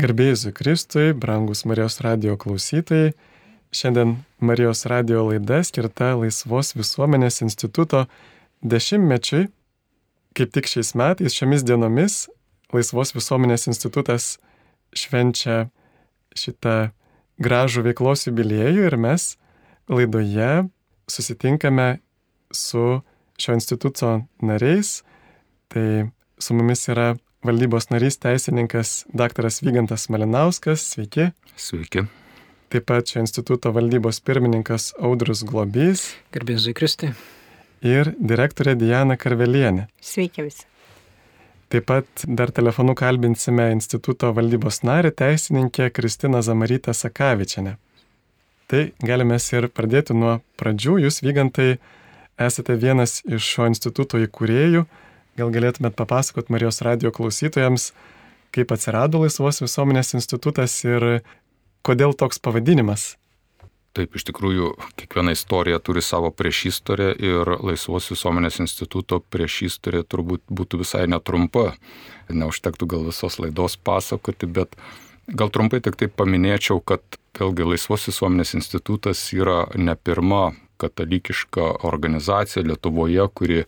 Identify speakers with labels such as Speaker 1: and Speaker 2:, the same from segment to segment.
Speaker 1: Garbėjus Kristui, brangus Marijos radio klausytojai, šiandien Marijos radio laida skirta Laisvos visuomenės instituto dešimtmečiui. Kaip tik šiais metais, šiomis dienomis, Laisvos visuomenės institutas švenčia šitą gražų veiklos jubiliejų ir mes laidoje susitinkame su šio instituto nariais. Tai su mumis yra valdybos narys teisininkas dr. Vygantas Malinauskas. Sveiki.
Speaker 2: Sveiki.
Speaker 1: Taip pat šio instituto valdybos pirmininkas Audrus Globys.
Speaker 3: Garbėzui Kristai.
Speaker 1: Ir direktorė Diana Karvelienė.
Speaker 4: Sveiki visi.
Speaker 1: Taip pat dar telefonu kalbinsime instituto valdybos narį teisininkę Kristiną Zamarytę Sakavičianę. Tai galime ir pradėti nuo pradžių. Jūs, Vygantai, esate vienas iš šio instituto įkūrėjų. Gal galėtumėt papasakot Marijos radio klausytojams, kaip atsirado Laisvos visuomenės institutas ir kodėl toks pavadinimas?
Speaker 2: Taip, iš tikrųjų, kiekviena istorija turi savo priešistorę ir Laisvos visuomenės instituto priešistorė turbūt būtų visai netrumpa. Neužtektų gal visos laidos pasakoti, bet gal trumpai tik taip paminėčiau, kad vėlgi Laisvos visuomenės institutas yra ne pirma katalikiška organizacija Lietuvoje, kuri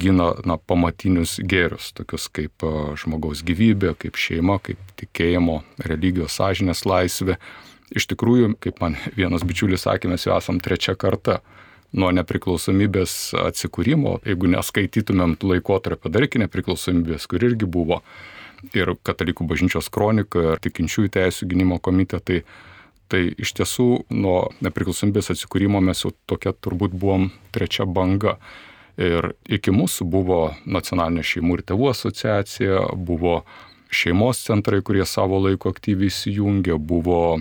Speaker 2: gina na, pamatinius gėrius, tokius kaip žmogaus gyvybė, kaip šeima, kaip tikėjimo, religijos sąžinės laisvė. Iš tikrųjų, kaip man vienas bičiulis sakė, mes jau esam trečia karta nuo nepriklausomybės atsikūrimo, jeigu neskaitytumėm laikotarpio dar iki nepriklausomybės, kur irgi buvo ir katalikų bažnyčios kronika, ir tikinčiųjų teisų gynimo komitetai, tai iš tiesų nuo nepriklausomybės atsikūrimo mes jau tokia turbūt buvom trečia banga. Ir iki mūsų buvo nacionalinė šeimų ir tėvų asociacija, buvo šeimos centrai, kurie savo laiko aktyviai įsijungė, buvo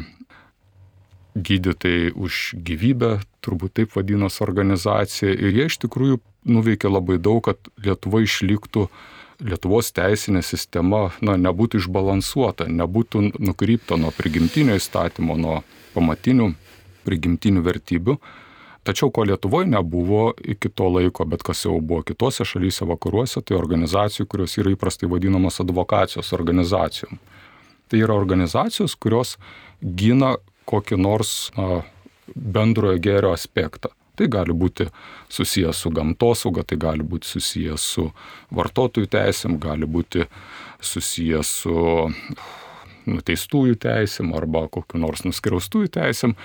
Speaker 2: gydytojai už gyvybę, turbūt taip vadinos organizacija. Ir jie iš tikrųjų nuveikė labai daug, kad Lietuva išliktų, Lietuvos teisinė sistema na, nebūtų išbalansuota, nebūtų nukrypta nuo prigimtinio įstatymo, nuo pamatinių prigimtinių vertybių. Tačiau ko Lietuvoje nebuvo iki to laiko, bet kas jau buvo kitose šalyse vakaruose, tai organizacijų, kurios yra įprastai vadinamos advokacijos organizacijom. Tai yra organizacijos, kurios gina kokį nors na, bendrojo gėrio aspektą. Tai gali būti susijęs su gamtosauga, tai gali būti susijęs su vartotojų teisėm, gali būti susijęs su nuteistųjų teisėm arba kokiu nors nuskriaustųjų teisėm.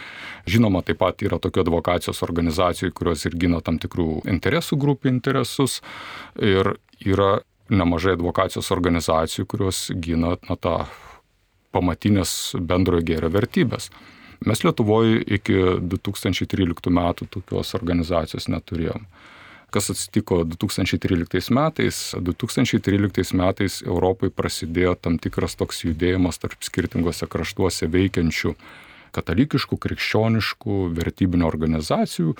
Speaker 2: Žinoma, taip pat yra tokių advokacijos organizacijų, kurios ir gina tam tikrų interesų grupių interesus. Ir yra nemažai advokacijos organizacijų, kurios gina na, tą pamatinės bendrojo gėrio vertybės. Mes Lietuvoje iki 2013 metų tokios organizacijos neturėjom. Kas atsitiko 2013 metais? 2013 metais Europai prasidėjo tam tikras toks judėjimas tarp skirtingose kraštuose veikiančių katalikiškų, krikščioniškų, vertybinių organizacijų.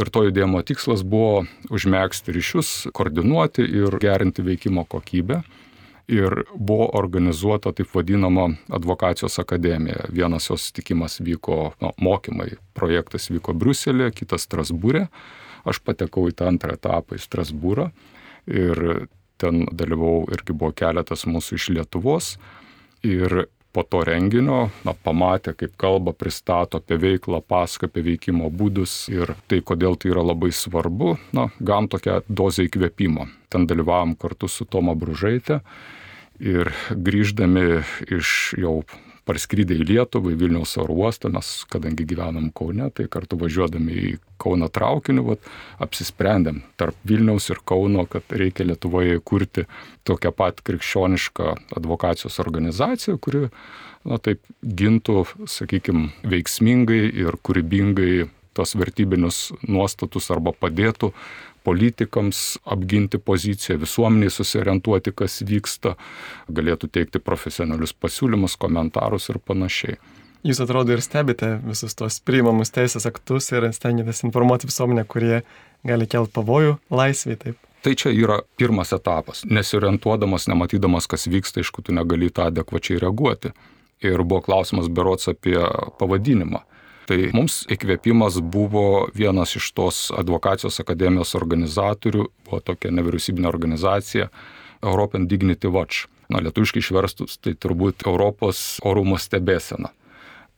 Speaker 2: Ir to judėjimo tikslas buvo užmėgsti ryšius, koordinuoti ir gerinti veikimo kokybę. Ir buvo organizuota taip vadinama advokacijos akademija. Vienas jos sutikimas vyko, no, mokymai, projektas vyko Bruselėje, kitas Strasbūrė. E Aš patekau į tą antrą etapą į Strasbūrą ir ten dalyvau irgi buvo keletas mūsų iš Lietuvos. Ir po to renginio na, pamatė, kaip kalba, pristato apie veiklą, pasako apie veikimo būdus ir tai, kodėl tai yra labai svarbu, na, gam tokią dozę įkvėpimo. Ten dalyvavom kartu su Toma Bružaitė ir grįždami iš jau parskridę į Lietuvą, į Vilniaus oro uostą, mes, kadangi gyvenam Kaune, tai kartu važiuodami į Kauno traukiniu, vat, apsisprendėm tarp Vilniaus ir Kauno, kad reikia Lietuvoje kurti tokią pat krikščionišką advokacijos organizaciją, kuri, na taip, gintų, sakykime, veiksmingai ir kūrybingai tos vertybinius nuostatus arba padėtų politikams apginti poziciją, visuomeniai susiorientuoti, kas vyksta, galėtų teikti profesionalius pasiūlymus, komentarus ir panašiai.
Speaker 1: Jūs atrodo ir stebite visus tos priimamus teisės aktus ir stengiatės informuoti visuomenę, kurie gali kelti pavojų laisvai, taip.
Speaker 2: Tai čia yra pirmas etapas. Nesiorientuodamas, nematydamas, kas vyksta, aišku, tu negali tą adekvačiai reaguoti. Ir buvo klausimas berots apie pavadinimą. Tai mums įkvėpimas buvo vienas iš tos advokacijos akademijos organizatorių, buvo tokia nevyriausybinė organizacija European Dignity Watch. na, lietuviškai išverstus, tai turbūt Europos orumo stebėsena.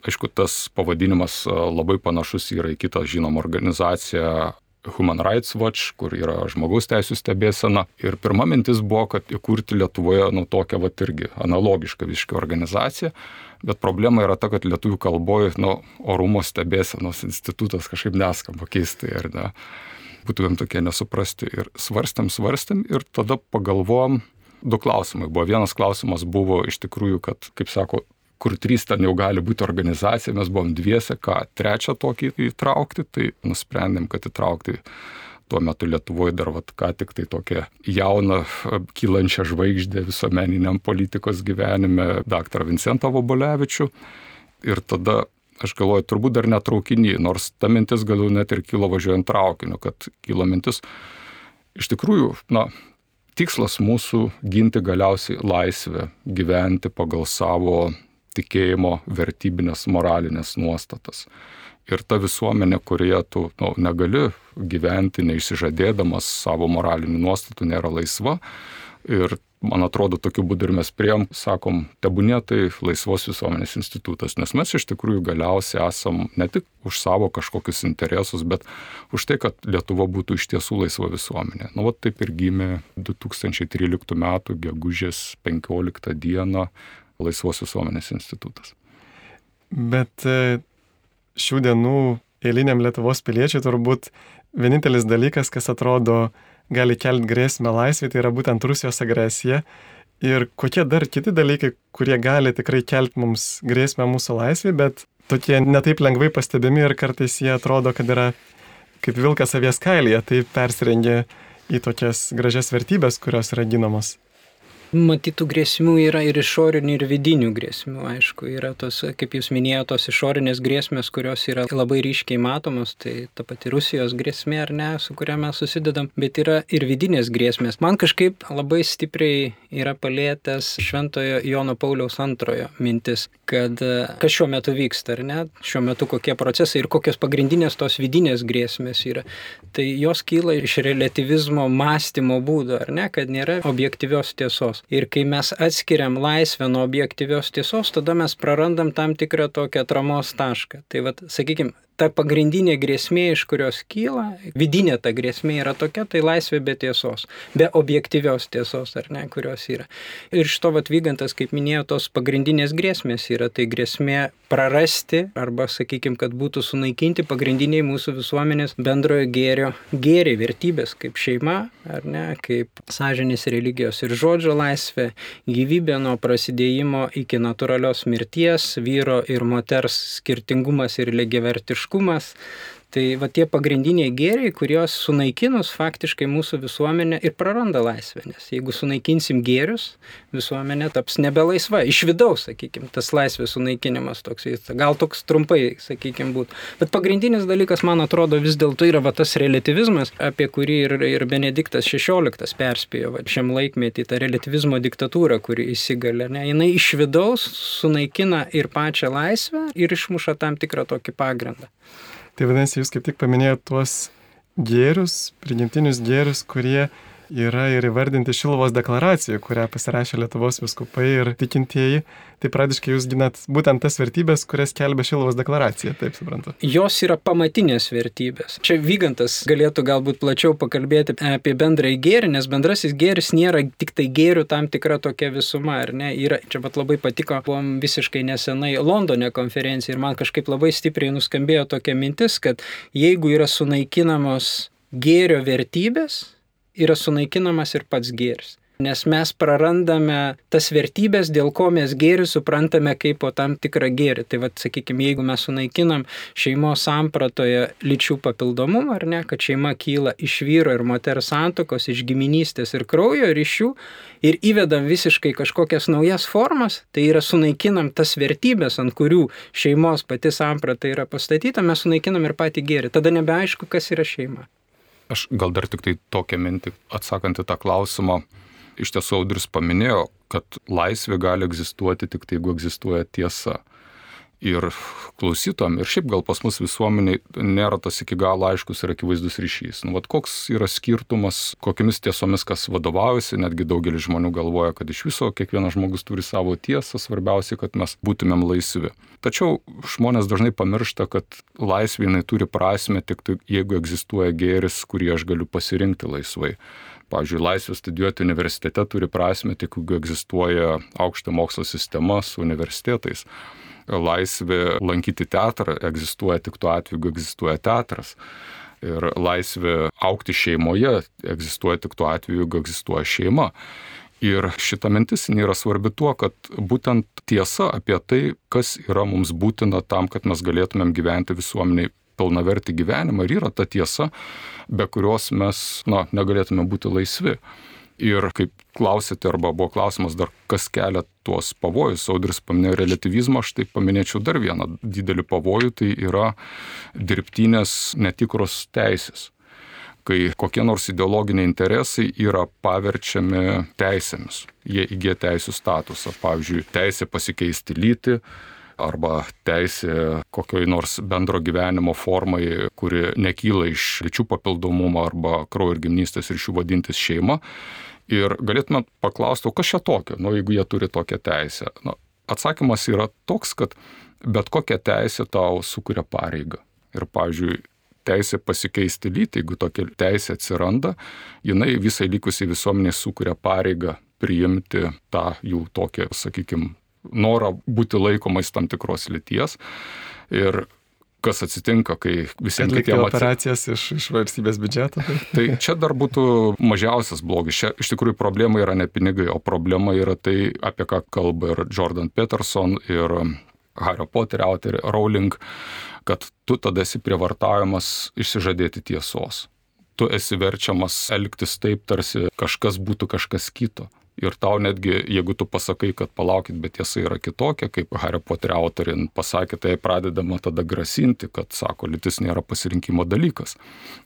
Speaker 2: Aišku, tas pavadinimas labai panašus yra į kitą žinomą organizaciją Human Rights Watch, kur yra žmogaus teisų stebėsena. Ir pirma mintis buvo, kad įkurti Lietuvoje, nu, tokią va irgi analogišką visiškai organizaciją. Bet problema yra ta, kad lietuvių kalboje, nu, orumo stebėsenos institutas kažkaip neskamba keistai, ar ne? Būtumėm tokie nesuprasti. Ir svarstėm, svarstėm ir tada pagalvom, du klausimai buvo. Vienas klausimas buvo iš tikrųjų, kad, kaip sako, kur trys ten jau gali būti organizacija, mes buvom dviese, ką trečią tokį įtraukti, tai nusprendėm, kad įtraukti tuo metu Lietuvoje dar vat, ką tik tai tokia jauna, kylančia žvaigždė visuomeniniam politikos gyvenime, dr. Vincentą Vobolevičių. Ir tada aš galvoju, turbūt dar netraukinį, nors ta mintis gal net ir kilo važiuojant traukiniu, kad kilo mintis iš tikrųjų, na, tikslas mūsų ginti galiausiai laisvę, gyventi pagal savo tikėjimo vertybinės moralinės nuostatas. Ir ta visuomenė, kurioje tu nu, negali gyventi neišsižadėdamas savo moralinių nuostatų, nėra laisva. Ir man atrodo, tokiu būdu ir mes priem, sakom, tebūnė tai laisvos visuomenės institutas, nes mes iš tikrųjų galiausiai esam ne tik už savo kažkokius interesus, bet už tai, kad Lietuva būtų iš tiesų laisva visuomenė. Na, nu, va taip ir gimė 2013 m. gegužės 15 d. Laisvos visuomenės institutas.
Speaker 1: Bet e, šių dienų eiliniam Lietuvos piliečiui turbūt vienintelis dalykas, kas atrodo gali kelti grėsmę laisvė, tai yra būtent Rusijos agresija. Ir kokie dar kiti dalykai, kurie gali tikrai kelti mums grėsmę mūsų laisvė, bet tokie netaip lengvai pastebimi ir kartais jie atrodo, kad yra kaip vilkas avies kailyje, tai persirengia į tokias gražias vertybės, kurios yra ginamos.
Speaker 3: Matytų grėsmių yra ir išorinių, ir vidinių grėsmių. Aišku, yra tos, kaip jūs minėjote, tos išorinės grėsmės, kurios yra labai ryškiai matomos, tai ta pati Rusijos grėsmė ar ne, su kuria mes susidedam, bet yra ir vidinės grėsmės. Man kažkaip labai stipriai yra palėtęs Šventojo Jono Pauliaus antrojo mintis, kad kas šiuo metu vyksta, ar ne, šiuo metu kokie procesai ir kokios pagrindinės tos vidinės grėsmės yra. Tai jos kyla iš relativizmo mąstymo būdo, ar ne, kad nėra objektyvios tiesos. Ir kai mes atskiriam laisvę nuo objektyvios tiesos, tada mes prarandam tam tikrą tokią atramos tašką. Tai vad, sakykime, ta pagrindinė grėsmė, iš kurios kyla, vidinė ta grėsmė yra tokia, tai laisvė be tiesos, be objektyvios tiesos, ar ne, kurios yra. Ir iš to atvygantas, kaip minėjau, tos pagrindinės grėsmės yra, tai grėsmė prarasti arba, sakykime, kad būtų sunaikinti pagrindiniai mūsų visuomenės bendrojo gėrio gėriai, vertybės, kaip šeima, ar ne, kaip sąžinės religijos ir žodžio laisvė, gyvybė nuo prasidėjimo iki natūralios mirties, vyro ir moters skirtingumas ir lygiavertiškumas kūrybiškumas. Tai va tie pagrindiniai gėriai, kuriuos sunaikinus faktiškai mūsų visuomenė ir praranda laisvę. Nes jeigu sunaikinsim gėrius, visuomenė taps nebelaisva. Iš vidaus, sakykime, tas laisvės sunaikinimas toks, gal toks trumpai, sakykime, būtų. Bet pagrindinis dalykas, man atrodo, vis dėlto yra va, tas relativizmas, apie kurį ir, ir Benediktas XVI perspėjo va, šiam laikmetį, ta relativizmo diktatūra, kuri įsigalė. Ne, jinai iš vidaus sunaikina ir pačią laisvę ir išmuša tam tikrą tokį pagrindą.
Speaker 1: Tai vadinasi, jūs kaip tik paminėjote tuos gėrius, prigimtinius gėrius, kurie yra ir įvardinti Šilvos deklaracijoje, kurią pasirašė Lietuvos viskupai ir tikintieji. Tai pradiškai jūs ginat būtent tas vertybės, kurias kelbė Šilvos deklaracija, taip suprantu.
Speaker 3: Jos yra pamatinės vertybės. Čia Vygantas galėtų galbūt plačiau pakalbėti apie bendrąjį gėrį, nes bendrasis gėris nėra tik tai gėrių tam tikra tokia visuma, ar ne? Yra, čia pat labai patiko, buvom visiškai nesenai Londone konferencija ir man kažkaip labai stipriai nuskambėjo tokia mintis, kad jeigu yra sunaikinamos gėrio vertybės, yra sunaikinamas ir pats gėris. Nes mes prarandame tas vertybės, dėl ko mes gėrį suprantame kaip po tam tikrą gėrį. Tai vad, sakykime, jeigu mes sunaikinam šeimos sampratoje lyčių papildomumą, ar ne, kad šeima kyla iš vyro ir moters santokos, iš giminystės ir kraujo ryšių ir įvedam visiškai kažkokias naujas formas, tai yra sunaikinam tas vertybės, ant kurių šeimos pati samprata yra pastatyta, mes sunaikinam ir patį gėrį. Tada nebeaišku, kas yra šeima.
Speaker 2: Aš gal dar tik tai tokią mintį atsakant į tą klausimą. Iš tiesų Audris paminėjo, kad laisvė gali egzistuoti tik tai, jeigu egzistuoja tiesa. Ir klausytom, ir šiaip gal pas mus visuomeniai nėra tas iki galo aiškus ir akivaizdus ryšys. Nu, vat koks yra skirtumas, kokiamis tiesomis kas vadovaujasi, netgi daugelis žmonių galvoja, kad iš viso kiekvienas žmogus turi savo tiesą, svarbiausia, kad mes būtumėm laisvi. Tačiau žmonės dažnai pamiršta, kad laisvė jinai turi prasme tik tai, jeigu egzistuoja gėris, kurį aš galiu pasirinkti laisvai. Pavyzdžiui, laisvė studijuoti universitete turi prasme tik, jeigu egzistuoja aukšto mokslo sistema su universitetais laisvė lankyti teatrą egzistuoja tik tuo atveju, jeigu egzistuoja teatras. Ir laisvė aukti šeimoje egzistuoja tik tuo atveju, jeigu egzistuoja šeima. Ir šita mintis yra svarbi tuo, kad būtent tiesa apie tai, kas yra mums būtina tam, kad mes galėtumėm gyventi visuomeniai pilnavertį gyvenimą ir yra ta tiesa, be kurios mes na, negalėtume būti laisvi. Ir kaip klausėte, arba buvo klausimas dar, kas kelia tuos pavojus, Audris paminėjo relativizmą, aš tai paminėčiau dar vieną didelį pavojų, tai yra dirbtinės netikros teisės kai kokie nors ideologiniai interesai yra paverčiami teisėmis. Jie įgyja teisų statusą. Pavyzdžiui, teisė pasikeisti lytį arba teisė kokioj nors bendro gyvenimo formai, kuri nekyla iš lyčių papildomumo arba kraujo ir gimnystės ryšių vadintis šeima. Ir galėtume paklausti, o kas čia tokio, nu, jeigu jie turi tokią teisę. Nu, atsakymas yra toks, kad bet kokia teisė tau sukuria pareigą. Ir, pavyzdžiui, teisė pasikeisti lytį, jeigu tokia teisė atsiranda, jinai visai likusiai visuomeniai sukuria pareigą priimti tą jų tokią, sakykime, norą būti laikomais tam tikros lyties. Ir kas atsitinka, kai visiems
Speaker 1: kitiems operacijas iš, iš valstybės biudžeto.
Speaker 2: tai čia dar būtų mažiausias blogis. Čia iš tikrųjų problema yra ne pinigai, o problema yra tai, apie ką kalba ir Jordan Peterson, ir Hario Potter autorė Rowling, kad tu tada esi prievartavimas išsižadėti tiesos. Tu esi verčiamas elgtis taip, tarsi kažkas būtų kažkas kito. Ir tau netgi, jeigu tu pasakai, kad palaukit, bet tiesa yra kitokia, kaip Hario Poterio autorin pasakė, tai pradedama tada grasinti, kad, sako, lytis nėra pasirinkimo dalykas.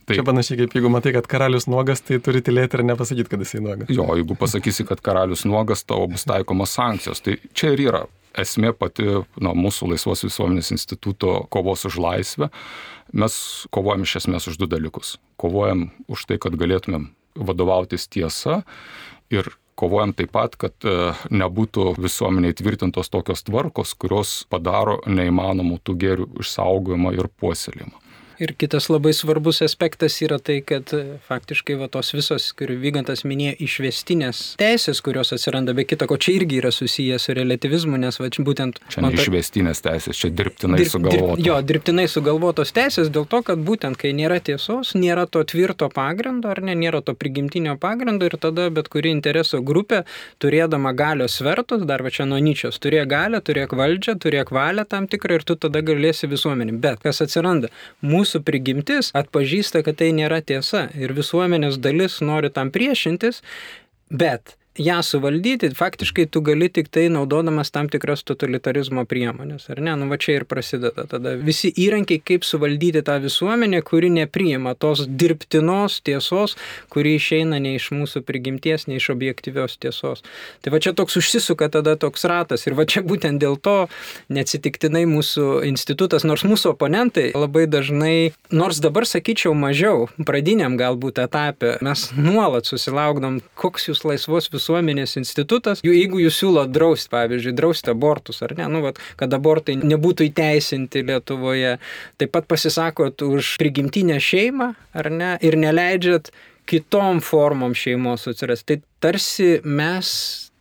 Speaker 1: Tai čia panašiai kaip jeigu matai, kad karalius nuogas, tai turi tylėti ir nepasakyti, kad jisai nuogas.
Speaker 2: Jo, jeigu pasakysi, kad karalius nuogas, tavo bus taikomas sankcijos. Tai čia ir yra esmė pati na, mūsų Laisvos visuomenės instituto kovos už laisvę. Mes kovojam iš esmės už du dalykus. Kovojam už tai, kad galėtumėm vadovautis tiesa ir kovojam taip pat, kad e, nebūtų visuomeniai tvirtintos tokios tvarkos, kurios padaro neįmanomų tų gėrių išsaugojimą ir puoselėjimą.
Speaker 3: Ir kitas labai svarbus aspektas yra tai, kad e, faktiškai va, tos visos, kur Vygantas minėjo, išvestinės teisės, kurios atsiranda be kita, ko čia irgi yra susijęs su relativizmu, nes va, būtent...
Speaker 2: Čia ne išvestinės teisės, čia dirbtinai dirb, sugalvotos.
Speaker 3: Dirb, jo, dirbtinai sugalvotos teisės dėl to, kad būtent kai nėra tiesos, nėra to tvirto pagrindo, ar ne, nėra to prigimtinio pagrindo ir tada bet kuri intereso grupė, turėdama galios svertus, dar va čia nuo Nyčios, turėk galę, turėk valdžią, turėk valią tam tikrą ir tu tada galėsi visuomenį. Bet kas atsiranda? Mūsų mūsų prigimtis atpažįsta, kad tai nėra tiesa ir visuomenės dalis nori tam priešintis, bet ją suvaldyti, faktiškai tu gali tik tai naudodamas tam tikras totalitarizmo priemonės, ar ne? Nu, va čia ir prasideda tada visi įrankiai, kaip suvaldyti tą visuomenę, kuri nepriima tos dirbtinos tiesos, kuri išeina ne iš mūsų prigimties, ne iš objektyvios tiesos. Tai va čia toks užsisuka tada toks ratas ir va čia būtent dėl to neatsitiktinai mūsų institutas, nors mūsų oponentai labai dažnai, nors dabar sakyčiau mažiau, pradiniam galbūt etape, mes nuolat susilaukdom, koks jūs laisvos visuomenės visuomenės institutas, jeigu jūs siūlo drausti, pavyzdžiui, drausti abortus ar ne, nu, vat, kad abortai nebūtų įteisinti Lietuvoje, taip pat pasisakot už prigimtinę šeimą ar ne ir neleidžiat kitom formom šeimos atsirasti. Tai tarsi mes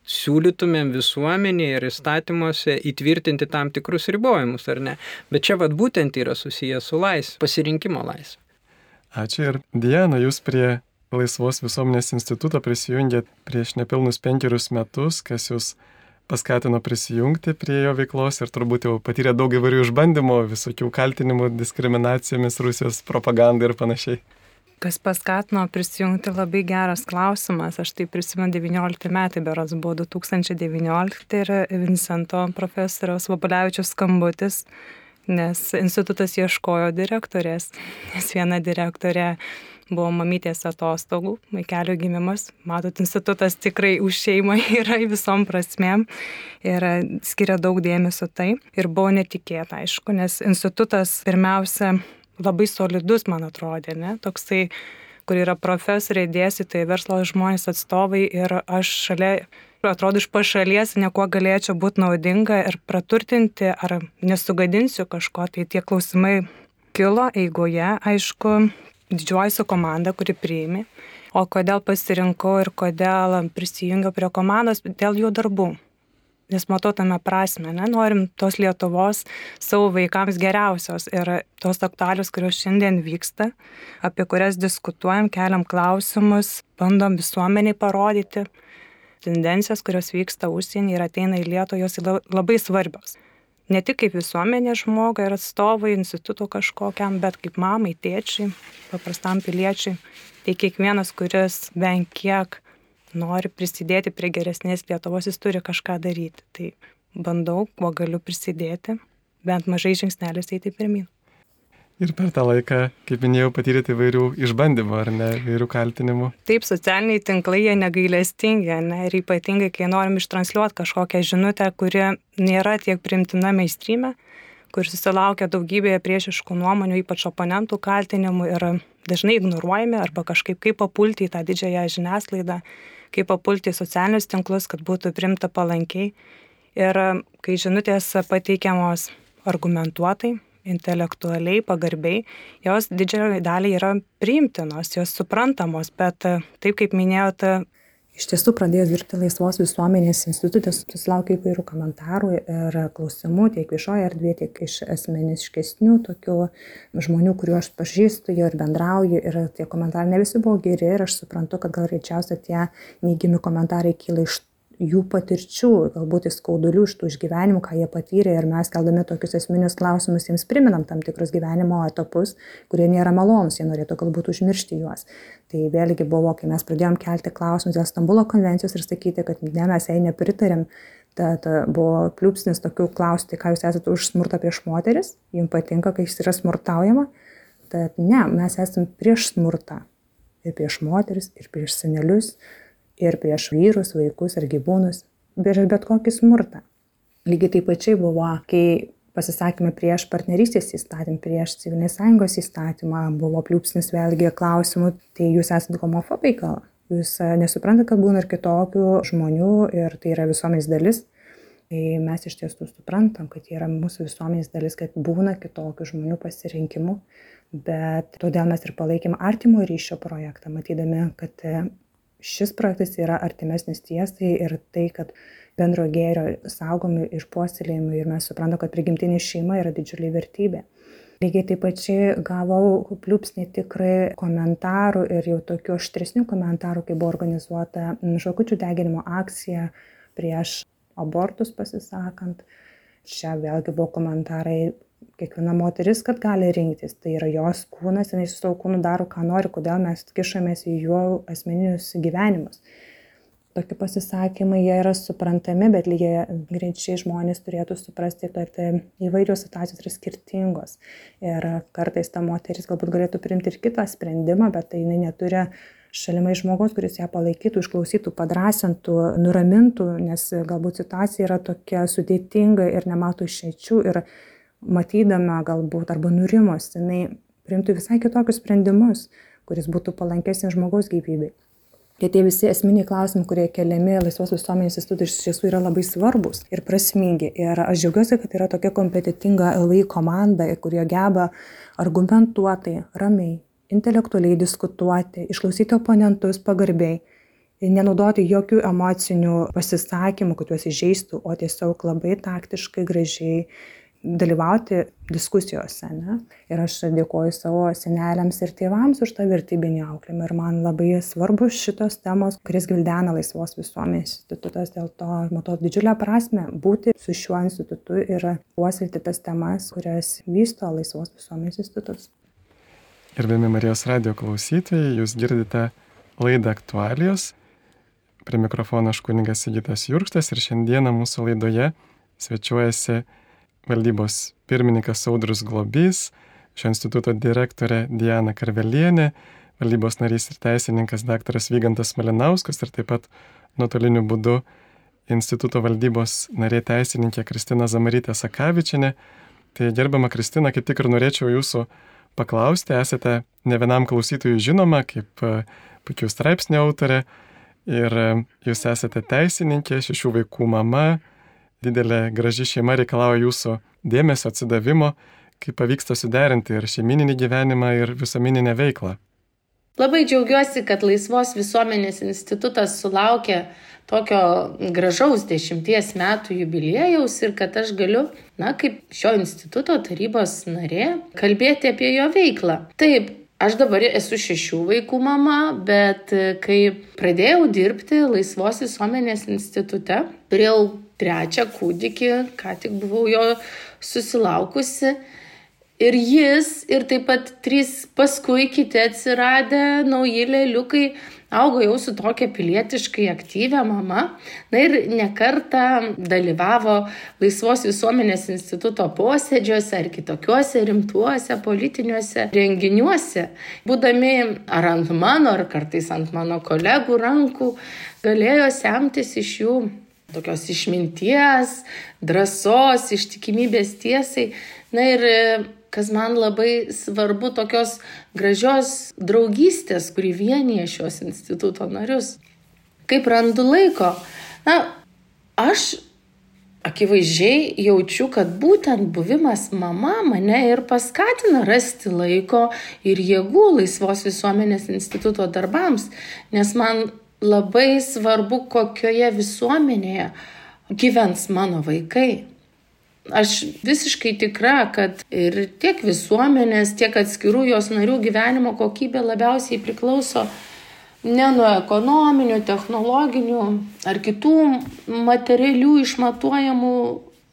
Speaker 3: siūlytumėm visuomenėje ir įstatymuose įtvirtinti tam tikrus ribojimus, ar ne? Bet čia vad būtent yra susijęs su laisvė, pasirinkimo laisvė.
Speaker 1: Ačiū ir Diana, jūs prie Laisvos visuomenės instituto prisijungėt prieš nepilnus penkerius metus, kas jūs paskatino prisijungti prie jo veiklos ir turbūt jau patyrė daug įvairių išbandymų, visokių kaltinimų diskriminacijomis, Rusijos propaganda ir panašiai.
Speaker 4: Kas paskatino prisijungti labai geras klausimas. Aš tai prisimenu 19 metai, beros buvo 2019 ir Vincento profesoriaus Vabulevičius skambutis, nes institutas ieškojo direktorės, nes viena direktorė buvo mamytės atostogų, vaikelio gimimas. Matot, institutas tikrai už šeimą yra visom prasmėm ir skiria daug dėmesio tai. Ir buvo netikėta, aišku, nes institutas pirmiausia labai solidus, man atrodė, ne? Toksai kur yra profesoriai, dėstytojai, verslo žmonės atstovai ir aš šalia atrodo iš pašalies, niekuo galėčiau būti naudinga ir praturtinti, ar nesugadinsiu kažko, tai tie klausimai kilo eigoje, aišku, didžiuojuosi komanda, kuri priimi. O kodėl pasirinkau ir kodėl prisijungiau prie komandos, dėl jų darbų. Nes matau tame prasme, ne? norim tos Lietuvos savo vaikams geriausios ir tos aktualius, kurios šiandien vyksta, apie kurias diskutuojam, keliam klausimus, bandom visuomeniai parodyti, tendencijos, kurios vyksta užsienį ir ateina į Lietuvą, jos labai svarbios. Ne tik kaip visuomenė žmogui ir atstovai instituto kažkokiam, bet kaip mamai, tėčiai, paprastam piliečiai. Tai kiekvienas, kuris bent kiek nori prisidėti prie geresnės Lietuvos, jis turi kažką daryti. Tai bandau, kuo galiu prisidėti, bent mažai žingsneliais eiti pirmin.
Speaker 1: Ir per tą laiką, kaip minėjau, patyrėte įvairių išbandymų, ar ne, įvairių kaltinimų.
Speaker 4: Taip, socialiniai tinklai jie negailestingi, ne, ir ypatingai, kai norim ištranšiuoti kažkokią žinutę, kuri nėra tiek primtina meistrime, kur susilaukia daugybėje priešiškų nuomonių, ypač oponentų kaltinimų ir dažnai ignoruojami arba kažkaip kaip papulti į tą didžiąją žiniasklaidą, kaip papulti į socialinius tinklus, kad būtų primta palankiai. Ir kai žinutės pateikiamos argumentuotai, intelektualiai, pagarbiai, jos didžioji daliai yra priimtinos, jos suprantamos, bet e, taip kaip minėjote,
Speaker 5: Iš tiesų pradėjus dirbti Laisvos visuomenės institutė, susilaukė įvairių komentarų ir klausimų tiek viešoje erdvėje, tiek iš asmeniškesnių tokių žmonių, kuriuo aš pažįstu jau ir bendrauju. Ir tie komentarai ne visi buvo geri ir aš suprantu, kad gal greičiausiai tie neigiami komentarai kyla iš jų patirčių, galbūt iš skaudulių, iš tų išgyvenimų, ką jie patyrė ir mes keldami tokius esminius klausimus jiems priminam tam tikrus gyvenimo etapus, kurie nėra malonus, jie norėtų galbūt užmiršti juos. Tai vėlgi buvo, kai mes pradėjom kelti klausimus dėl Stambulo konvencijos ir sakyti, kad ne, mes jai nepritarėm, Tad buvo pliūpsnis tokių klausti, ką jūs esate už smurtą prieš moteris, jums patinka, kai jis yra smurtaujama. Tad ne, mes esame prieš smurtą. Ir prieš moteris, ir prieš senelius, ir prieš vyrus, vaikus ar gyvūnus, prieš bet kokį smurtą. Lygiai taip pačiai buvo, kai pasisakymai prieš partnerystės įstatymą, prieš civilinės sąjungos įstatymą, buvo pliūpsnis vėlgi klausimų, tai jūs esate homofobai gal? Jūs e, nesuprantate, kad būna ir kitokių žmonių ir tai yra visuomenės dalis. Tai mes iš tiesų suprantam, kad tai yra mūsų visuomenės dalis, kad būna kitokių žmonių pasirinkimų, bet todėl mes ir palaikėm artimo ryšio projektą, matydami, kad e, šis projektas yra artimesnis tiesai ir tai, kad bendro gėrio saugomi ir puoselėjami ir mes suprantame, kad prigimtinė šeima yra didžiulė vertybė. Lygiai taip pačiai gavau pliūpsnį tikrai komentarų ir jau tokių aštresnių komentarų, kai buvo organizuota žakučių deginimo akcija prieš abortus pasisakant. Čia vėlgi buvo komentarai kiekviena moteris, kad gali rinktis. Tai yra jos kūnas, jinai su savo kūnu daro, ką nori, kodėl mes kišamės į jo asmeninius gyvenimus. Tokie pasisakymai, jie yra suprantami, bet lygiai greičiai žmonės turėtų suprasti, kad įvairios situacijos yra skirtingos. Ir kartais ta moteris galbūt galėtų priimti ir kitą sprendimą, bet tai jinai neturi šalimai žmogaus, kuris ją palaikytų, išklausytų, padrasintų, nuramintų, nes galbūt situacija yra tokia sudėtinga ir nemato išeičių. Ir matydama galbūt arba nurimus, jinai priimtų visai kitokius sprendimus, kuris būtų palankesnis žmogaus gyvybei. Tai tie visi esminiai klausimai, kurie keliami Laisvos visuomenės institutų iš tiesų yra labai svarbus ir prasmingi. Ir aš džiaugiuosi, kad yra tokia kompetitinga LVI komanda, kurie geba argumentuotai, ramiai, intelektualiai diskutuoti, išklausyti oponentus pagarbiai, nenaudoti jokių emocinių pasisakymų, kad juos įžeistų, o tiesiog labai taktiškai, gražiai dalyvauti diskusijose. Ne? Ir aš dėkoju savo seneliams ir tėvams už tą vertybinį auklėjimą. Ir man labai svarbus šitos temos, kuris gildena Laisvos visuomenės institutas. Dėl to matau didžiulę prasme būti su šiuo institutu ir puoselėti tas temas, kurias vysto Laisvos visuomenės institutas.
Speaker 1: Gerbiami Marijos radio klausytojai, jūs girdite laidą aktualijos. Prie mikrofono aš kuningas Sigitas Jurkstas ir šiandieną mūsų laidoje svečiuojasi valdybos pirmininkas Audrus Globys, šio instituto direktorė Diana Karvelienė, valdybos narys ir teisininkas daktaras Vygantas Malinauskas ir taip pat nuotoliniu būdu instituto valdybos narė teisininkė Kristina Zamarytė Sakavičinė. Tai gerbama Kristina, kaip tik ir norėčiau jūsų paklausti, esate ne vienam klausytojui žinoma kaip e, puikių straipsnių autorė ir e, jūs esate teisininkė, šešių vaikų mama, didelė graži šeima reikalauja jūsų dėmesio atsidavimo, kaip pavyksta suderinti ir šeimininį gyvenimą, ir visuomeninę veiklą.
Speaker 6: Labai džiaugiuosi, kad Laisvos visuomenės institutas sulaukė tokio gražaus dešimties metų jubiliejaus ir kad aš galiu, na, kaip šio instituto tarybos narė, kalbėti apie jo veiklą. Taip, Aš dabar esu šešių vaikų mama, bet kai pradėjau dirbti Laisvos visuomenės institute, turėjau trečią kūdikį, ką tik buvau jo susilaukusi. Ir jis, ir taip pat trys paskui kiti atsiradę nauji lėliukai augo jau su tokia pilietiškai aktyvia mama. Na ir nekarta dalyvavo Laisvos visuomenės instituto posėdžiuose ar kitokiuose rimtuose politiniuose renginiuose. Būdami ar ant mano, ar kartais ant mano kolegų rankų, galėjo semtis iš jų tokios išminties, drąsos, ištikimybės tiesai. Na ir kas man labai svarbu, tokios gražios draugystės, kuri vienyje šios instituto narius. Kaip randu laiko? Na, aš akivaizdžiai jaučiu, kad būtent buvimas mama mane ir paskatina rasti laiko ir jėgų laisvos visuomenės instituto darbams, nes man labai svarbu, kokioje visuomenėje gyvens mano vaikai. Aš visiškai tikra, kad ir tiek visuomenės, tiek atskirų jos narių gyvenimo kokybė labiausiai priklauso ne nuo ekonominių, technologinių ar kitų materialių išmatuojamų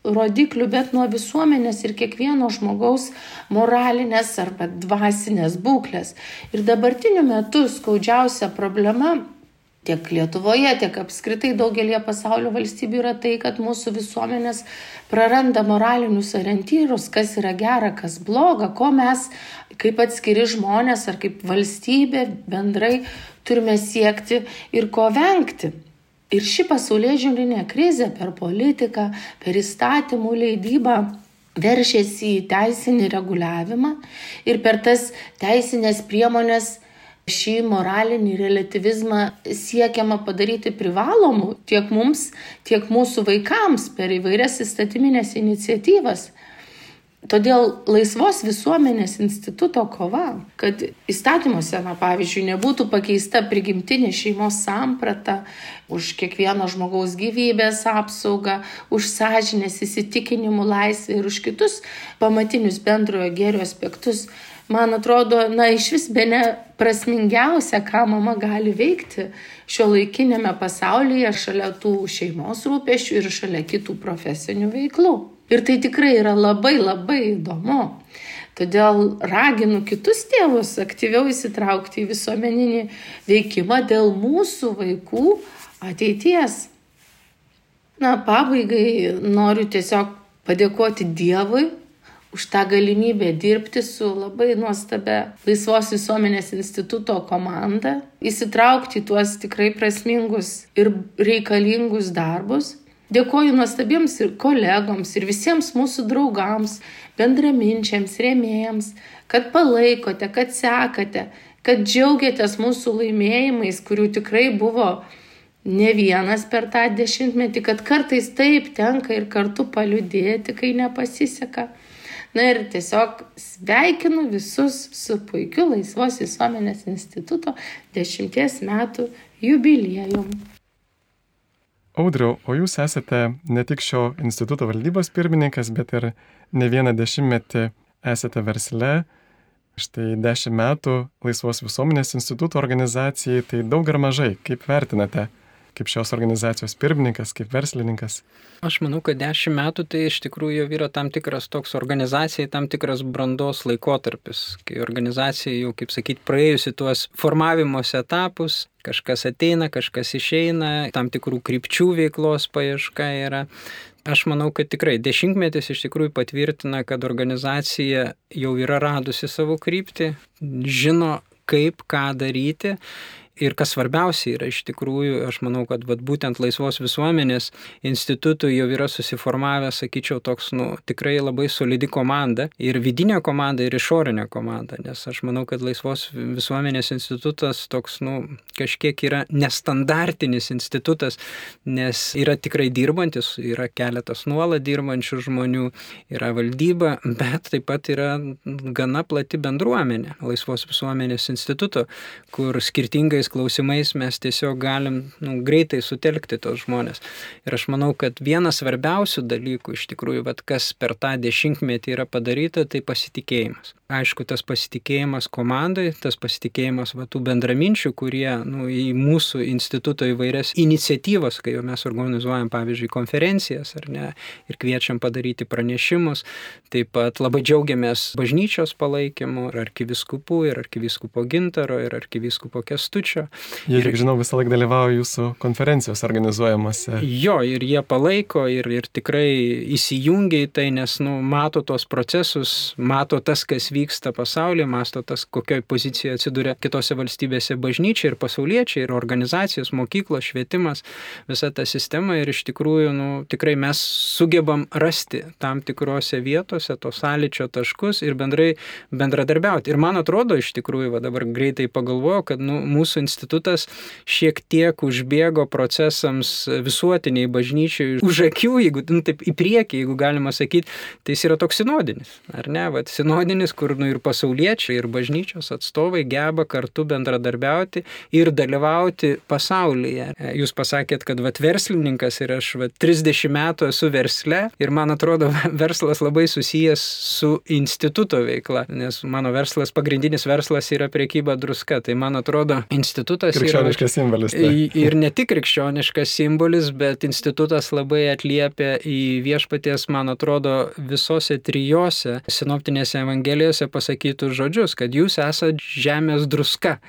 Speaker 6: rodiklių, bet nuo visuomenės ir kiekvieno žmogaus moralinės arba dvasinės būklės. Ir dabartiniu metu skaudžiausia problema tiek Lietuvoje, tiek apskritai daugelie pasaulio valstybių yra tai, kad mūsų visuomenės praranda moralinius orientyrus, kas yra gera, kas bloga, ko mes kaip atskiri žmonės ar kaip valstybė bendrai turime siekti ir ko vengti. Ir ši pasaulyje žiūrinė krizė per politiką, per įstatymų leidybą veršėsi į teisinį reguliavimą ir per tas teisinės priemonės šį moralinį relativizmą siekiama padaryti privalomu tiek mums, tiek mūsų vaikams per įvairias įstatyminės iniciatyvas. Todėl laisvos visuomenės instituto kova, kad įstatymuose, na, pavyzdžiui, nebūtų pakeista prigimtinė šeimos samprata už kiekvieno žmogaus gyvybės apsaugą, už sąžinės įsitikinimų laisvę ir už kitus pamatinius bendrojo gėrio aspektus, man atrodo, na, iš vis be ne prasmingiausia, ką mama gali veikti šio laikinėme pasaulyje šalia tų šeimos rūpešių ir šalia kitų profesinių veiklų. Ir tai tikrai yra labai labai įdomu. Todėl raginu kitus tėvus aktyviau įsitraukti į visuomeninį veikimą dėl mūsų vaikų ateities. Na, pabaigai noriu tiesiog padėkoti Dievui už tą galimybę dirbti su labai nuostabia Laisvos visuomenės instituto komanda, įsitraukti į tuos tikrai prasmingus ir reikalingus darbus. Dėkoju nuostabiems ir kolegoms, ir visiems mūsų draugams, bendraminčiams, rėmėjams, kad palaikote, kad sekate, kad džiaugiatės mūsų laimėjimais, kurių tikrai buvo ne vienas per tą dešimtmetį, kad kartais taip tenka ir kartu paliudėti, kai nepasiseka. Na ir tiesiog sveikinu visus su puikiu Laisvos visuomenės instituto dešimties metų jubiliejum.
Speaker 1: Audriau, o jūs esate ne tik šio instituto valdybos pirmininkas, bet ir ne vieną dešimtmetį esate versle. Štai dešimt metų Laisvos visuomenės instituto organizacijai, tai daug ar mažai, kaip vertinate kaip šios organizacijos pirmininkas, kaip verslininkas?
Speaker 3: Aš manau, kad dešimt metų tai iš tikrųjų jau yra tam tikras toks organizacijai, tam tikras brandos laikotarpis, kai organizacija jau, kaip sakyti, praėjusi tuos formavimos etapus, kažkas ateina, kažkas išeina, tam tikrų krypčių veiklos paieška yra. Aš manau, kad tikrai dešimtmetis iš tikrųjų patvirtina, kad organizacija jau yra radusi savo kryptį, žino, kaip ką daryti Ir kas svarbiausia yra iš tikrųjų, aš manau, kad vat, būtent laisvos visuomenės institutų jau yra susiformavę, sakyčiau, toks, nu, tikrai labai solidi komanda. Ir vidinė komanda, ir išorinė komanda. Nes aš manau, kad laisvos visuomenės institutas toks, nu, kažkiek yra nestandartinis institutas, nes yra tikrai dirbantis, yra keletas nuolat dirbančių žmonių, yra valdyba, bet taip pat yra gana plati bendruomenė laisvos visuomenės instituto, kur skirtingai tokiais klausimais mes tiesiog galim nu, greitai sutelkti tos žmonės. Ir aš manau, kad vienas svarbiausių dalykų iš tikrųjų, vat, kas per tą dešimtmetį yra padaryta, tai pasitikėjimas aišku, tas pasitikėjimas komandai, tas pasitikėjimas va, tų bendraminčių, kurie nu, į mūsų instituto įvairias iniciatyvas, kai jau mes organizuojam, pavyzdžiui, konferencijas ar ne, ir kviečiam padaryti pranešimus, taip pat labai džiaugiamės bažnyčios palaikymu ir arkiviskupų, ir arkiviskupo gintaro, ir arkiviskupo kestučio.
Speaker 1: Jie, kiek žinau, visą laiką dalyvauja jūsų konferencijos organizuojamose.
Speaker 3: Jo, ir jie palaiko, ir, ir tikrai įsijungia į tai, nes nu, mato tos procesus, mato tas, kas vyksta pasaulyje, masto tas, kokioje pozicijoje atsiduria kitose valstybėse bažnyčia ir pasauliečiai, ir organizacijos, mokyklos, švietimas, visa ta sistema ir iš tikrųjų, nu, tikrai mes sugebam rasti tam tikrose vietose tos sąlyčio taškus ir bendrai bendradarbiauti. Ir man atrodo, iš tikrųjų, va dabar greitai pagalvoju, kad nu, mūsų institutas šiek tiek užbėgo procesams visuotiniai bažnyčiai už akių, jeigu nu, taip į priekį, jeigu galima sakyti, tai jis yra toks sinodinis, ar ne? Vat sinodinis, kur nu, ir pasauliečiai, ir bažnyčios atstovai geba kartu bendradarbiauti ir dalyvauti pasaulyje. Jūs pasakėt, kad vat, verslininkas ir aš vat, 30 metų esu versle ir man atrodo verslas labai susijęs su instituto veikla, nes mano verslas, pagrindinis verslas yra priekyba druska. Tai man atrodo institutas
Speaker 1: yra... Krikščioniškas simbolis. Tai.
Speaker 3: Ir ne tik krikščioniškas simbolis, bet institutas labai atliepia į viešpaties, man atrodo, visose trijose sinoptinėse evangelijose Evangelijose pasakytus žodžius, kad jūs esate žemės druska.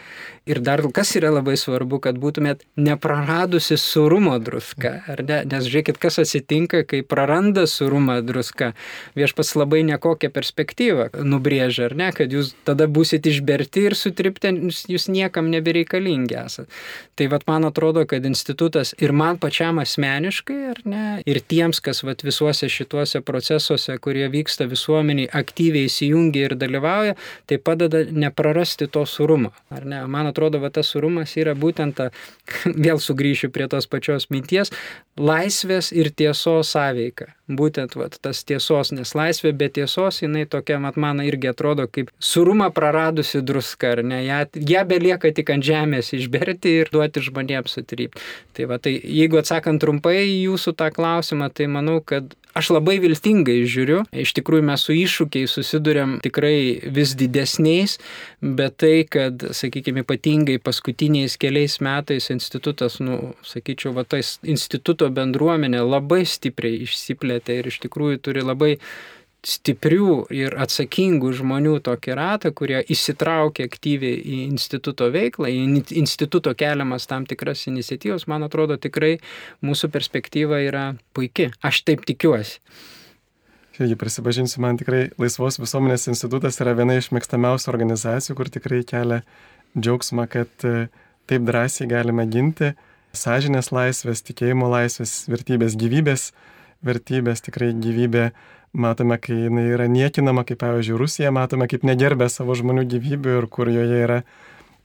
Speaker 3: Ir dar kas yra labai svarbu, kad būtumėt nepraradusi surumo druska. Ne? Nes žiūrėkit, kas atsitinka, kai praranda surumą druska. Viešpas labai nekokią perspektyvą nubrėžia, ar ne, kad jūs tada busit išberti ir sutripti, jūs niekam nebereikalingi esate. Tai vad man atrodo, kad institutas ir man pačiam asmeniškai, ar ne, ir tiems, kas vat, visuose šituose procesuose, kurie vyksta visuomeniai, aktyviai įsijungia ir dalyvauja, tai padeda neprarasti to surumo. Ar ne? Man atrodo, va tas surumas yra būtent ta, vėl sugrįšiu prie tos pačios minties, laisvės ir tiesos sąveika. Būtent va, tas tiesos, nes laisvė be tiesos, jinai tokia, mat man irgi atrodo kaip surumą praradusi druska, ar ne, ją, ją belieka tik ant žemės išberti ir duoti žmonėms sutrypti. Tai va, tai jeigu atsakant trumpai jūsų tą klausimą, tai manau, kad Aš labai viltingai žiūriu, iš tikrųjų mes su iššūkiais susidurėm tikrai vis didesniais, bet tai, kad, sakykime, ypatingai paskutiniais keliais metais institutas, nu, sakyčiau, va tais instituto bendruomenė labai stipriai išsiplėtė ir iš tikrųjų turi labai stiprių ir atsakingų žmonių tokį ratą, kurie įsitraukia aktyviai į instituto veiklą, į instituto keliamas tam tikras iniciatyvas, man atrodo tikrai mūsų perspektyva yra puikia. Aš taip tikiuosi.
Speaker 1: Irgi prisipažinsiu, man tikrai Laisvos visuomenės institutas yra viena iš mėgstamiausių organizacijų, kur tikrai kelia džiaugsmą, kad e, taip drąsiai galime ginti sąžinės laisvės, tikėjimo laisvės, vertybės, gyvybės vertybės, tikrai gyvybė matome, kai jinai yra niekinama, kaip pavyzdžiui Rusija, matome, kaip negerbė savo žmonių gyvybių ir kur joje yra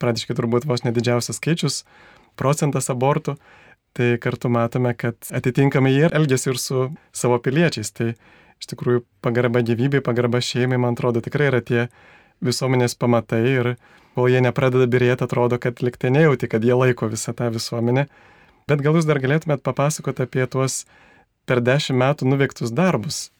Speaker 1: praktiškai turbūt vos nedidžiausias skaičius, procentas abortų, tai kartu matome, kad atitinkamai jie elgesi ir su savo piliečiais. Tai iš tikrųjų pagarba gyvybei, pagarba šeimai, man atrodo, tikrai yra tie visuomenės pamatai ir kol jie nepradeda birėti, atrodo, kad liktai nejauti, kad jie laiko visą tą visuomenę. Bet gal jūs dar galėtumėt papasakoti apie tuos per dešimt metų nuveiktus darbus,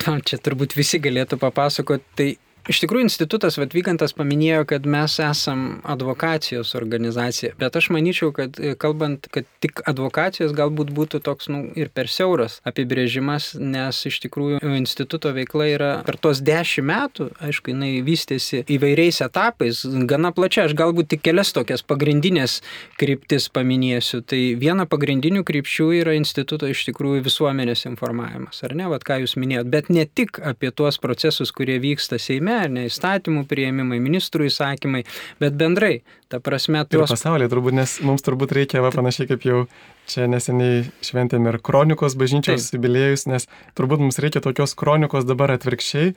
Speaker 3: Čia turbūt visi galėtų papasakoti, tai Iš tikrųjų, institutas Vatvykantas paminėjo, kad mes esam advokacijos organizacija, bet aš manyčiau, kad e, kalbant, kad tik advokacijos galbūt būtų toks nu, ir per siauras apibrėžimas, nes iš tikrųjų instituto veikla yra per tos dešimt metų, aišku, jinai vystėsi įvairiais etapais, gana plačia, aš galbūt tik kelias tokias pagrindinės kryptis paminėsiu. Tai viena pagrindinių krypčių yra instituto iš tikrųjų visuomenės informavimas, ar ne, vad ką jūs minėjot, bet ne tik apie tuos procesus, kurie vyksta Seime, ne įstatymų prieimimai, ministrų įsakymai, bet bendrai, ta prasme,
Speaker 1: Ir
Speaker 3: tuos
Speaker 1: pasaulyje turbūt, nes mums turbūt reikia, va, panašiai kaip jau čia neseniai šventėm ir kronikos bažnyčios jubiliejus, nes turbūt mums reikia tokios kronikos dabar atvirkščiai,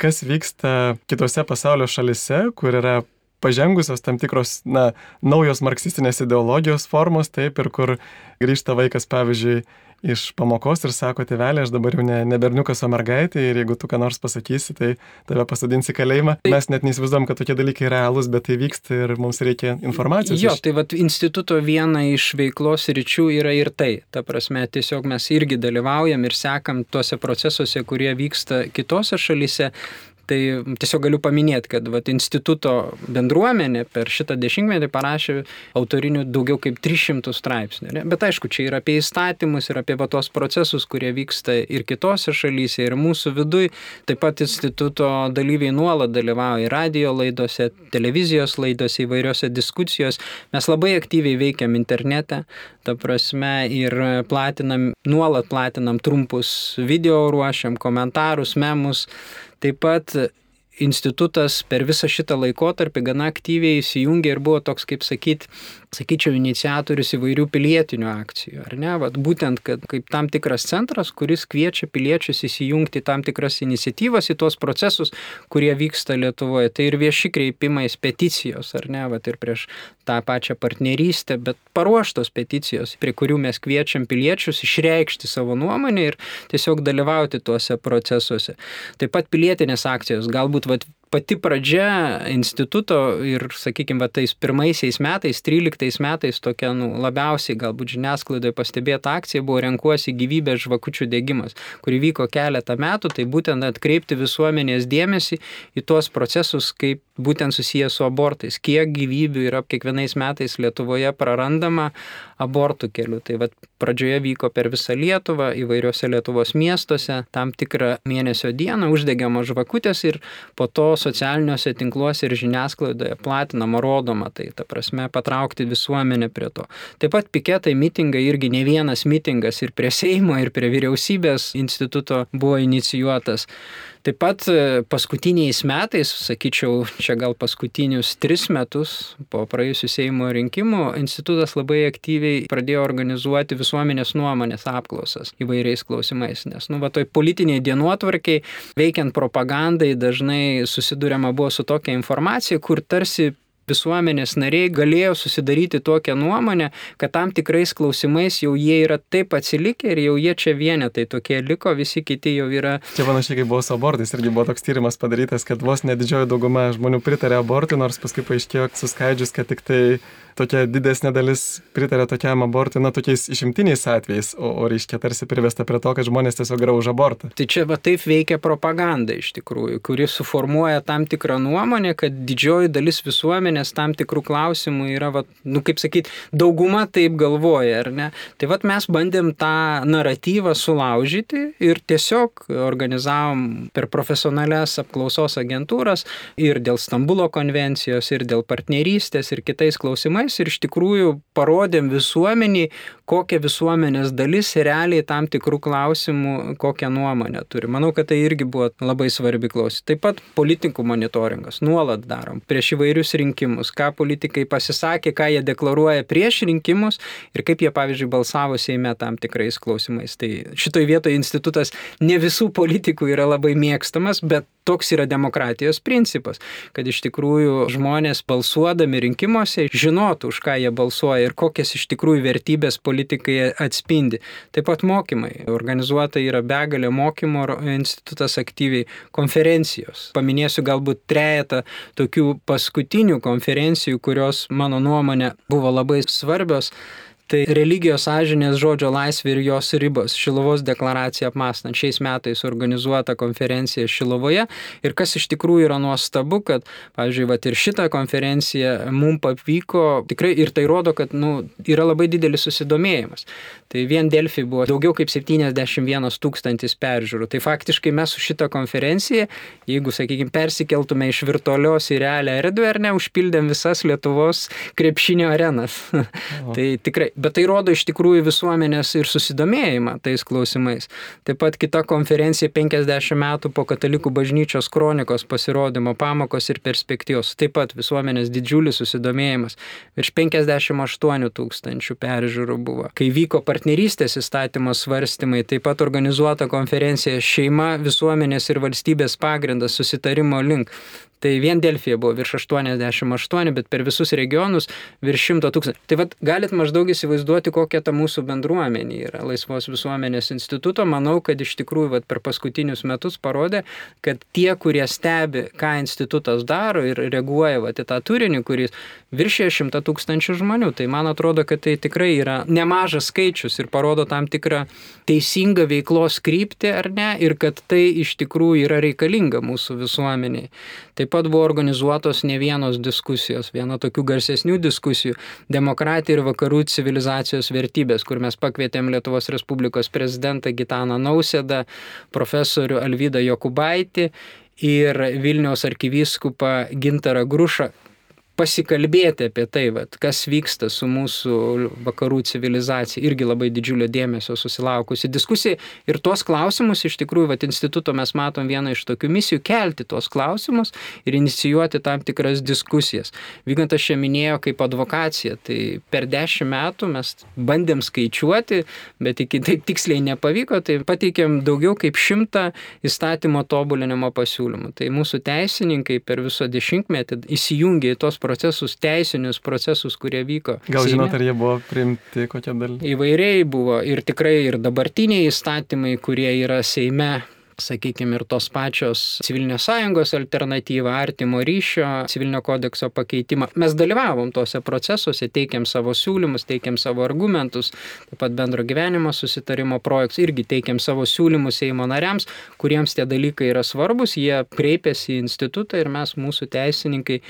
Speaker 1: kas vyksta kitose pasaulio šalise, kur yra pažengusios tam tikros, na, naujos marksistinės ideologijos formos, taip, ir kur grįžta vaikas, pavyzdžiui, iš pamokos ir sako, tėvelė, aš dabar jau ne, ne berniukas, o mergaitė ir jeigu tu ką nors pasakysi, tai tave pasadinsi kalėjimą. Mes net neįsivaizduom, kad tokie dalykai realūs, bet tai vyksta ir mums reikia informacijos.
Speaker 3: Jo,
Speaker 1: iš-
Speaker 3: tai vat instituto viena iš veiklos ryčių yra ir tai. Ta prasme, tiesiog mes irgi dalyvaujam ir sekam tuose procesuose, kurie vyksta kitose šalyse. Tai tiesiog galiu paminėti, kad vat, instituto bendruomenė per šitą dešimtmetį parašė autorinių daugiau kaip 300 straipsnių. Ne? Bet aišku, čia yra apie įstatymus ir apie va, tos procesus, kurie vyksta ir kitose šalyse, ir mūsų viduje. Taip pat instituto dalyviai nuolat dalyvauja radio laidose, televizijos laidose, įvairiose diskusijos. Mes labai aktyviai veikiam internete, ta prasme, ir platinam, nuolat platinam trumpus video, ruošiam komentarus, memus. Taip pat institutas per visą šitą laikotarpį gana aktyviai įsijungė ir buvo toks, kaip sakyt, sakyčiau, iniciatorius įvairių pilietinių akcijų, ar ne? Vat būtent, kad kaip tam tikras centras, kuris kviečia piliečius įsijungti tam tikras iniciatyvas, į tuos procesus, kurie vyksta Lietuvoje. Tai ir vieši kreipimais, peticijos, ar ne? Vat ir prieš tą pačią partnerystę, bet paruoštos peticijos, prie kurių mes kviečiam piliečius išreikšti savo nuomonę ir tiesiog dalyvauti tuose procesuose. Taip pat pilietinės akcijos, galbūt vat, pati pradžia instituto ir, sakykime, va, tais pirmaisiais metais, 13 metais tokia nu, labiausiai galbūt žiniasklaidoje pastebėta akcija buvo renkuosi gyvybės žvakučių dėgymas, kuri vyko keletą metų, tai būtent atkreipti visuomenės dėmesį į tuos procesus, kaip būtent susijęs su abortais, kiek gyvybių yra kiekvienais metais Lietuvoje prarandama abortų keliu. Tai vad pradžioje vyko per visą Lietuvą, įvairiuose Lietuvos miestuose, tam tikrą mėnesio dieną uždegiamos žvakutės ir po to socialiniuose tinkluose ir žiniasklaidoje platinama, rodoma, tai ta prasme patraukti visuomenę prie to. Taip pat piketai, mitingai irgi ne vienas mitingas ir prie Seimo, ir prie vyriausybės instituto buvo inicijuotas. Taip pat e, paskutiniais metais, sakyčiau, čia gal paskutinius tris metus po praėjusių Seimo rinkimų, institutas labai aktyviai pradėjo organizuoti visuomenės nuomonės apklausas įvairiais klausimais. Nes, nu, va, toj politiniai dienotvarkiai, veikiant propagandai, dažnai susidurėma buvo su tokia informacija, kur tarsi visuomenės nariai galėjo susidaryti tokią nuomonę, kad tam tikrais klausimais jau jie yra taip atsilikę ir jau jie čia vienetai tokie liko, visi kiti jau yra.
Speaker 1: Čia panašiai kaip buvo su abortais, irgi buvo toks tyrimas padarytas, kad vos nedidžioji dauguma žmonių pritarė abortui, nors paskui paaiškėjo suskaidžius, kad tik tai tokia didesnė dalis pritarė tokiam abortui, na, tokiais išimtiniais atvejais, o, o reiškia tarsi privesta prie to, kad žmonės tiesiog yra už abortą.
Speaker 3: Tai čia va taip veikia propaganda iš tikrųjų, kuri suformuoja tam tikrą nuomonę, kad didžioji dalis visuomenės tam tikrų klausimų yra, va, nu kaip sakyti, dauguma taip galvoja, ar ne? Tai va mes bandėm tą naratyvą sulaužyti ir tiesiog organizavom per profesionalias apklausos agentūras ir dėl Stambulo konvencijos, ir dėl partnerystės, ir kitais klausimais ir iš tikrųjų parodėm visuomeniai, kokia visuomenės dalis realiai tam tikrų klausimų, kokią nuomonę turi. Manau, kad tai irgi buvo labai svarbi klausimai. Taip pat politikų monitoringas nuolat darom prieš įvairius rinkimus, ką politikai pasisakė, ką jie deklaruoja prieš rinkimus ir kaip jie, pavyzdžiui, balsavo Seime tam tikrais klausimais. Tai šitoj vietoje institutas ne visų politikų yra labai mėgstamas, bet toks yra demokratijos principas, kad iš tikrųjų žmonės balsuodami rinkimuose žinotų, už ką jie balsuoja ir kokias iš tikrųjų vertybės politikai atspindi. Taip pat mokymai. Organizuota yra begalė mokymo institutas aktyviai konferencijos. Paminėsiu galbūt trejetą tokių paskutinių konferencijų, kurios mano nuomonė buvo labai svarbios. Tai religijos sąžinės žodžio laisvė ir jos ribos. Šilovos deklaracija apmastant šiais metais organizuota konferencija Šilovoje. Ir kas iš tikrųjų yra nuostabu, kad, pavyzdžiui, vat, ir šitą konferenciją mums pavyko, tikrai ir tai rodo, kad nu, yra labai didelis susidomėjimas. Tai vien Delfi buvo daugiau kaip 71 tūkstantis peržiūrų. Tai faktiškai mes su šitą konferenciją, jeigu, sakykime, persikeltume iš virtualios į realią erdvę ar ne, užpildėm visas Lietuvos krepšinio arenas. tai tikrai bet tai rodo iš tikrųjų visuomenės ir susidomėjimą tais klausimais. Taip pat kita konferencija 50 metų po katalikų bažnyčios kronikos pasirodymo pamokos ir perspektyvos. Taip pat visuomenės didžiulis susidomėjimas. Virš 58 tūkstančių peržiūrų buvo. Kai vyko partnerystės įstatymo svarstymai, taip pat organizuota konferencija šeima, visuomenės ir valstybės pagrindas susitarimo link. Tai vien Delfija buvo virš 88, bet per visus regionus virš 100 tūkstančių. Tai vad galit maždaug įsivaizduoti, kokia ta mūsų bendruomenė yra. Laisvos visuomenės instituto, manau, kad iš tikrųjų vat, per paskutinius metus parodė, kad tie, kurie stebi, ką institutas daro ir reaguoja vat, į tą turinį, kuris viršė 100 tūkstančių žmonių, tai man atrodo, kad tai tikrai yra nemažas skaičius ir parodo tam tikrą teisingą veiklos kryptį ar ne, ir kad tai iš tikrųjų yra reikalinga mūsų visuomeniai. Taip pat buvo organizuotos ne vienos diskusijos, viena tokių garsesnių diskusijų - demokratija ir vakarų civilizacijos vertybės, kur mes pakvietėm Lietuvos Respublikos prezidentą Gitaną Nausėdą, profesorių Alvydą Jokubaitį ir Vilniaus arkivyskupą Gintarą Grušą pasikalbėti apie tai, vat, kas vyksta su mūsų vakarų civilizacija, irgi labai didžiulio dėmesio susilaukusi diskusija. Ir tuos klausimus, iš tikrųjų, vat, instituto mes matom vieną iš tokių misijų - kelti tuos klausimus ir inicijuoti tam tikras diskusijas. Vygantas čia minėjo kaip advokacija, tai per dešimt metų mes bandėm skaičiuoti, bet iki taip tiksliai nepavyko, tai pateikėm daugiau kaip šimtą įstatymo tobulinimo pasiūlymų. Tai mūsų teisininkai per visą dešimtmetį įsijungė į tos procesus, teisinius procesus, kurie vyko.
Speaker 1: Gal žinot, ar jie buvo priimti kokia dalis?
Speaker 3: Įvairiai buvo ir tikrai ir dabartiniai įstatymai, kurie yra Seime sakykime, ir tos pačios civilinės sąjungos alternatyva, artimo ryšio, civilinio kodekso pakeitimą. Mes dalyvavom tuose procesuose, teikėm savo siūlymus, teikėm savo argumentus, taip pat bendro gyvenimo susitarimo projektus, irgi teikėm savo siūlymus Seimo nariams, kuriems tie dalykai yra svarbus, jie kreipėsi į institutą ir mes, mūsų teisininkai,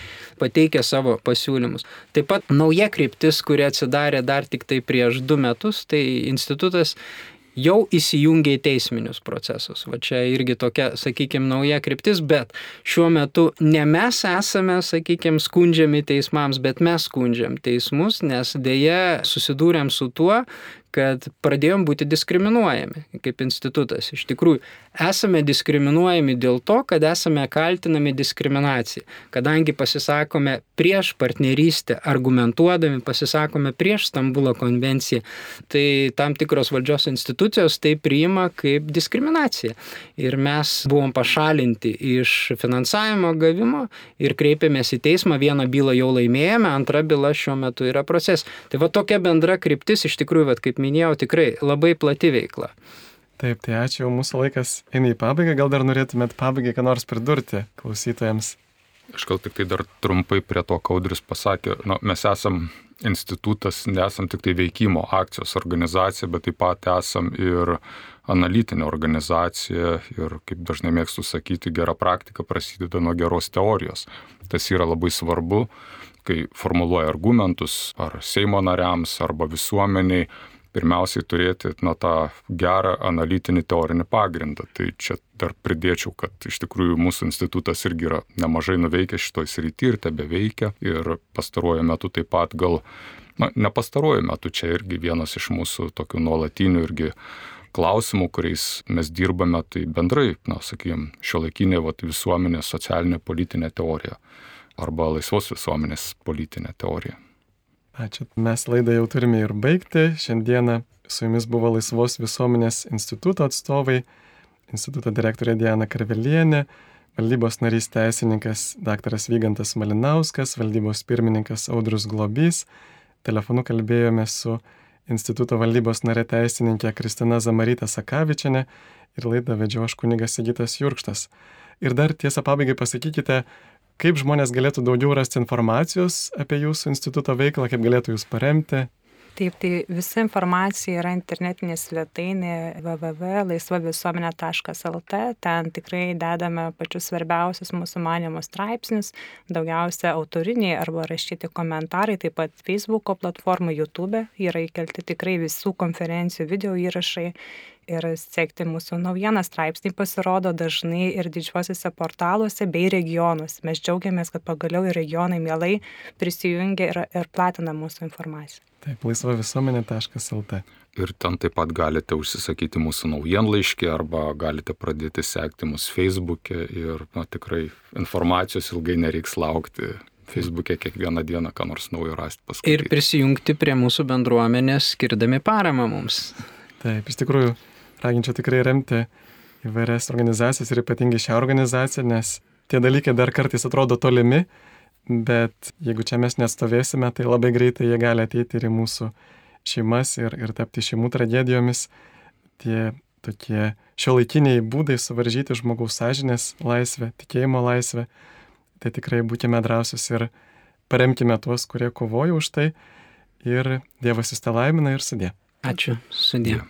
Speaker 3: pateikė savo pasiūlymus. Taip pat nauja kryptis, kuri atsidarė dar tik tai prieš du metus, tai institutas jau įsijungia į teisminius procesus. Va čia irgi tokia, sakykime, nauja kryptis, bet šiuo metu ne mes esame, sakykime, skundžiami teismams, bet mes skundžiam teismus, nes dėja susidūrėm su tuo, kad pradėjom būti diskriminuojami kaip institutas. Iš tikrųjų, esame diskriminuojami dėl to, kad esame kaltinami diskriminacija. Kadangi pasisakome prieš partnerystę, argumentuodami pasisakome prieš Stambulo konvenciją, tai tam tikros valdžios institucijos tai priima kaip diskriminacija. Ir mes buvom pašalinti iš finansavimo gavimo ir kreipėmės į teismą. Vieną bylą jau laimėjome, antra byla šiuo metu yra procesas. Tai va tokia bendra kryptis iš tikrųjų, va, kaip minėjau, tikrai labai plati veikla.
Speaker 1: Taip, tai ačiū, mūsų laikas eina į pabaigą, gal dar norėtumėt pabaigai ką nors pridurti klausytojams.
Speaker 2: Aš gal tik tai dar trumpai prie to, ką Audris pasakė, nu, mes esam institutas, nesam tik tai veikimo akcijos organizacija, bet taip pat esam ir analitinė organizacija ir, kaip dažnai mėgstu sakyti, gera praktika prasideda nuo geros teorijos. Tas yra labai svarbu, kai formuluoja argumentus ar Seimo nariams, arba visuomeniai pirmiausiai turėti na, tą gerą analitinį teorinį pagrindą. Tai čia dar pridėčiau, kad iš tikrųjų mūsų institutas irgi yra nemažai nuveikęs šitoj srity ir tebe veikia. Ir pastaruoju metu taip pat gal, na, ne pastaruoju metu, čia irgi vienas iš mūsų tokių nuolatinių irgi klausimų, kuriais mes dirbame, tai bendrai, na, sakykime, šio laikinė vat, visuomenė socialinė politinė teorija arba laisvos visuomenės politinė teorija.
Speaker 1: Ačiū. Mes laidą jau turime ir baigti. Šiandieną su jumis buvo Laisvos visuomenės instituto atstovai, instituto direktorė Diana Karvelienė, valdybos narys teisininkas dr. Vygantas Malinauskas, valdybos pirmininkas Audrus Globys. Telefonu kalbėjome su instituto valdybos narė teisininkė Kristina Zamarytė Sakavičiane ir laidą vedžio aš kunigas Sigitas Jurkštas. Ir dar tiesą pabaigai pasakykite, kaip žmonės galėtų daugiau rasti informacijos apie jūsų instituto veiklą, kaip galėtų jūs paremti.
Speaker 4: Taip, tai visa informacija yra internetinė svetainė www.laisvavisuomenė.lt. Ten tikrai dedame pačius svarbiausius mūsų manimos straipsnius, daugiausia autoriniai arba rašyti komentarai, taip pat Facebook'o platformų, YouTube yra įkelti tikrai visų konferencijų video įrašai ir sekti mūsų naujieną. Straipsniai pasirodo dažnai ir didžiuosiuose portaluose bei regionuose. Mes džiaugiamės, kad pagaliau ir regionai mielai prisijungia ir, ir platina mūsų informaciją.
Speaker 1: Taip, laisvavisuomenė.lt.
Speaker 2: Ir ten taip pat galite užsisakyti mūsų naujienlaiškį arba galite pradėti sekti mūsų Facebook'e ir na, tikrai informacijos ilgai nereiks laukti. Facebook'e kiekvieną dieną ką nors naujo rasti paskaityti.
Speaker 3: Ir prisijungti prie mūsų bendruomenės, skirdami paramą mums.
Speaker 1: Taip, iš tikrųjų, raginčiau tikrai remti įvairias organizacijas ir ypatingai šią organizaciją, nes tie dalykai dar kartais atrodo tolimi, bet jeigu čia mes nestovėsime, tai labai greitai jie gali ateiti ir į mūsų šeimas ir, ir tapti šeimų tragedijomis. Tie tokie šiuolaikiniai būdai suvaržyti žmogaus sąžinės laisvę, tikėjimo laisvę. Tai tikrai būkime drąsus ir paremkime tuos, kurie kovoja už tai. Ir Dievas jūs te laimina ir sudė.
Speaker 3: Ačiū, sudė.